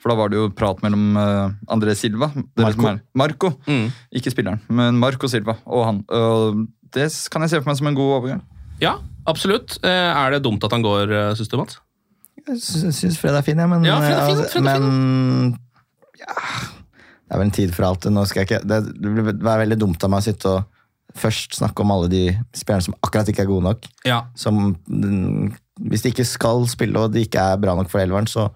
For da var det jo prat mellom uh, André Silva Marco. er- Marco. Mm. Ikke spilleren, men Marco Silva og han. Og det kan jeg se for meg som en god overgang. Ja, absolutt. Uh, er det dumt at han går, uh, syns du, Mats? Jeg sy- syns Fred er fin, jeg, men Ja, Fred er fin, Fred er men, ja, Det er vel en tid for alt. Nå skal jeg ikke, det, det vil være veldig dumt av meg å sitte og først snakke om alle de spillerne som akkurat ikke er gode nok. Ja. Som, mm, hvis de ikke skal spille og de ikke er bra nok for elveren, så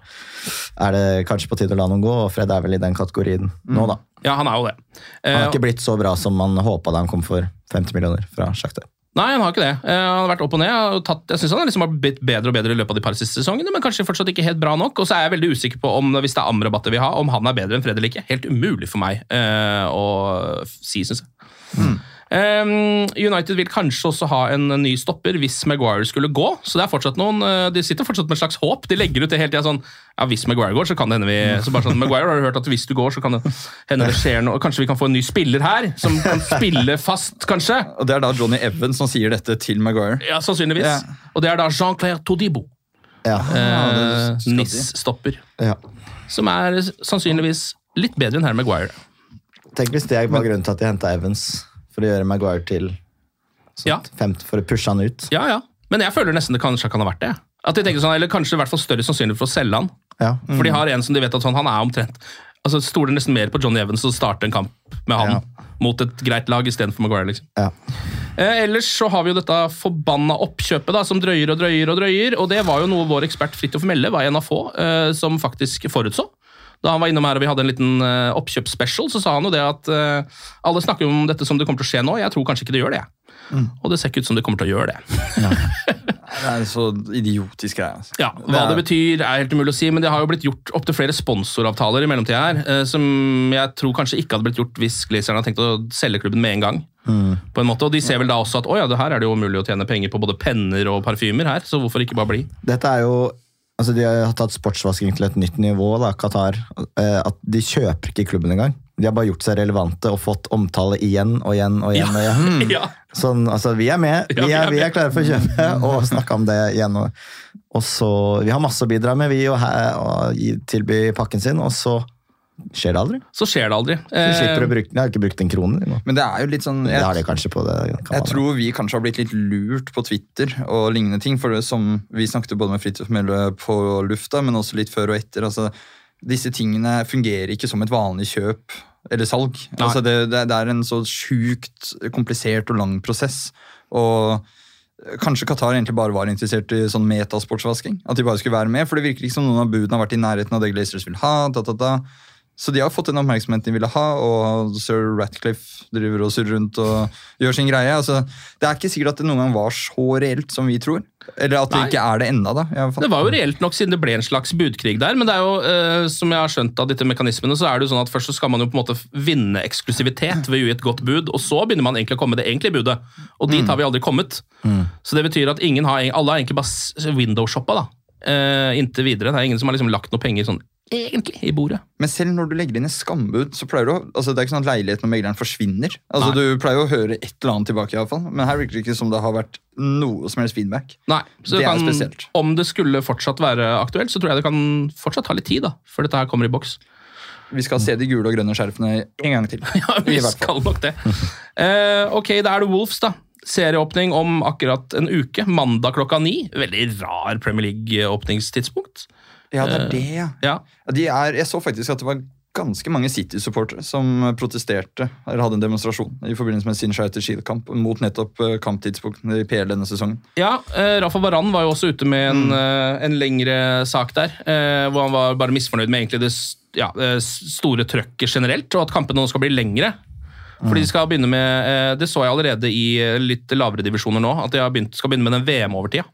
er det kanskje på tide å la noen gå, og Fred er vel i den kategorien nå, da. Ja, han er jo det. Han har Uh, ikke blitt så bra som man håpa da han kom for 50 millioner fra Shakhtar. Nei, han har ikke det. Eh, han har vært opp og ned. og Tatt, jeg synes han liksom har blitt bedre og bedre i løpet av de par siste sesongene, men kanskje fortsatt ikke helt bra nok. Og så er jeg veldig usikker på om hvis det er Amrabat vi har om han er bedre enn Fred eller ikke. Helt umulig for meg eh, å si, syns jeg. Eh, United vil kanskje også ha en ny stopper hvis Maguire skulle gå. Så det er fortsatt noen, eh, De sitter fortsatt med et slags håp. De legger ut det hele tida sånn Ja, hvis Maguire går, så kan det hende vi så bare sånn, Maguire har du hørt at hvis du går, så kan det hende det skjer noe. Kanskje vi kan få en ny spiller her, som kan spille fast, kanskje. Og det er da Johnny Evans som sier dette til Maguire. Ja, sannsynligvis. Ja. Og det er da Jean-Claire Todibo, Ja. eh, NIS-stopper. ja. som er sannsynligvis litt bedre enn herr Maguire. Tenk hvis det var grunnen til at de henta Evans, for å gjøre Maguire til sånt, Ja. femt, for å pushe han ut. Ja, ja. Men jeg føler nesten det kanskje kan ha vært det. At de tenker sånn, Eller kanskje i hvert fall større sannsynlighet for å selge han. Ja. For de har en som de vet at sånn, han er omtrent altså Stoler nesten mer på Johnny Evans og starte en kamp med han Ja. mot et greit lag istedenfor Maguire. liksom. Ja. Eh, ellers så har vi jo dette forbanna oppkjøpet da, som drøyer og drøyer og drøyer. Og det var jo noe vår ekspert Fridtjof Melle var en av få eh, som faktisk forutså. Da han var innom her og vi hadde en liten uh, oppkjøpsspecial, så sa han jo det at uh, alle snakker om dette som det kommer til å skje nå. Jeg tror kanskje ikke det gjør det. Og det ser ikke ut som det kommer til å gjøre det. *laughs* Det er en så idiotisk greie. Altså. Ja, Hva det betyr er helt umulig å si, men det har jo blitt gjort opptil flere sponsoravtaler i mellomtida her, uh, som jeg tror kanskje ikke hadde blitt gjort hvis Glazerne hadde tenkt å selge klubben med en gang. På en måte, Og de ser vel da også at å ja, det her er det jo mulig å tjene penger på både penner og parfymer her, så hvorfor ikke bare bli? Dette er jo Altså, De har tatt sportsvasking til et nytt nivå, da, Qatar. Eh, At de kjøper ikke klubben engang. De har bare gjort seg relevante og fått omtale igjen og igjen og igjen. og igjen. *laughs* Ja. Sånn, altså, vi er med, Ja, vi er er, vi er klare for å kjøpe *laughs* og snakke om det igjen. Og, og så, Vi har masse å bidra med, vi, og, og tilby pakken sin, og så skjer det aldri. Så skjer det aldri. Så slipper du å bruke, Jeg har ikke brukt en krone. nå. Men det er jo litt sånn Det har jeg, de kanskje på det. jeg tror vi kanskje har blitt litt lurt på Twitter og lignende ting. For det som Vi snakket jo både med Fridtjof Melle på lufta, men også litt før og etter. altså Disse tingene fungerer ikke som et vanlig kjøp eller salg. Altså det, det, det er en så sjukt komplisert og lang prosess. Og Kanskje Qatar egentlig bare var interessert i sånn metasportsvasking? At de bare skulle være med? For det virker ikke som noen av budene har vært i nærheten av det Glazers vil ha. Da, da, da. Så de har fått den oppmerksomheten de ville ha, og sir Ratcliffe driver og surrer rundt og gjør sin greie. Altså, det er ikke sikkert at det noen gang var så reelt som vi tror. Eller at det Nei. ikke er det ennå, da. Det var jo reelt nok siden det ble en slags budkrig der, men det er jo, eh, som jeg har skjønt av disse mekanismene, så er det jo sånn at først så skal man jo på en måte vinne eksklusivitet ved å gi et godt bud, og så begynner man egentlig å komme med det egentlige budet. Og dit har vi aldri kommet. Så det betyr at ingen har, alle har egentlig bare windowshoppa da, eh, inntil videre. Det er ingen som har liksom lagt noe penger sånn egentlig i bordet. Men selv når du legger inn et skambud, så pleier du altså Det er ikke sånn at leiligheten og megleren forsvinner. Altså Nei. Du pleier å høre et eller annet tilbake, iallfall. men her virker det ikke som det har vært noe som helst feedback. Nei, så Det er spesielt. Om det skulle fortsatt være aktuelt, så tror jeg det kan fortsatt ta litt tid da, før dette her kommer i boks. Vi skal se de gule og grønne skjerfene en gang til. *laughs* Ja, vi skal nok det. uh, ok, da er det Wolves, da. Serieåpning om akkurat en uke. Mandag klokka ni. Veldig rar Premier League-åpningstidspunkt. Ja, det er det, ja. Ja. Ja, De er, jeg så faktisk at det var ganske mange City-supportere som protesterte eller hadde en demonstrasjon i forbindelse med sin Shire Shield-kamp mot nettopp eh, kamptidspunktene i PL denne sesongen. Ja, eh, Rafa Baran var jo også ute med en, eh, en lengre sak der, eh, hvor han var bare misfornøyd med egentlig det ja, eh, store trøkket generelt, og at kampene nå skal bli lengre. For de skal begynne med, eh, Det så jeg allerede i eh, litt lavere divisjoner nå, at de har begynt, skal begynne med den VM-overtida.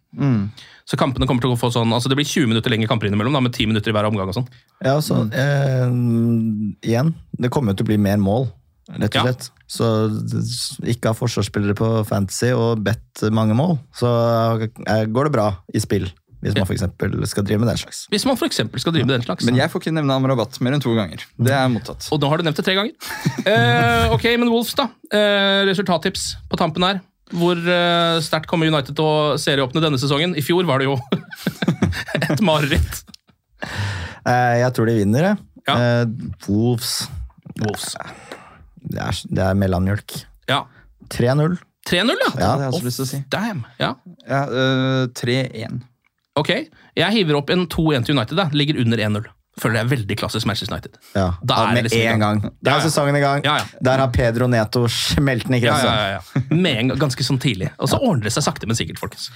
Så kampene kommer til å få sånn, altså det blir 20 minutter lengre kamper innimellom, da, med 10 minutter i hver omgang. og sånn. Ja, så, eh, igjen, det kommer jo til å bli mer mål. rett og Ja. slett. Så ikke ha forsvarsspillere på Fantasy og bedt mange mål, så eh, går det bra i spill. Hvis man f.eks. skal drive med den slags. Hvis man for skal drive med den slags. Men jeg får ikke nevne Amrabat mer enn to ganger. Det er mottatt. Og nå har du nevnt det tre ganger. *laughs* Eh, ok, men Wolves, da. Eh, resultattips på tampen her. Hvor eh, sterkt kommer United til å serieåpne denne sesongen? I fjor var det jo *laughs* et mareritt. Eh, jeg tror de vinner, jeg. Ja. Eh, Wolves Wolves. Det er, det er mellommjølk. Ja. 3-0. 3-0, ja. ja Det har jeg også lyst til å si. Damn. Ja. Ja, uh, 3-1. Ok, jeg hiver opp en 2-1 til United. da. Ligger under 1-0. Føler det er veldig klassisk Manchester United. Ja, Da er med det liksom en gang. gang. Da er sesongen i gang. Ja, ja. Der har Pedro Neto smeltende i Ja, ja, ja, ja. Med en gang, ganske sånn tidlig. Og så ordner det seg sakte, men sikkert, folkens.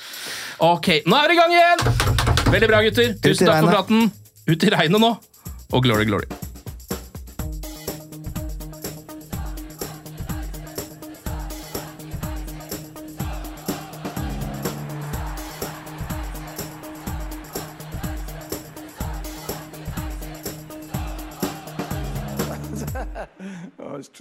Ok, nå er det i gang igjen! Veldig bra, gutter. Tusen takk for praten. Ut i regnet nå. Og glory, glory.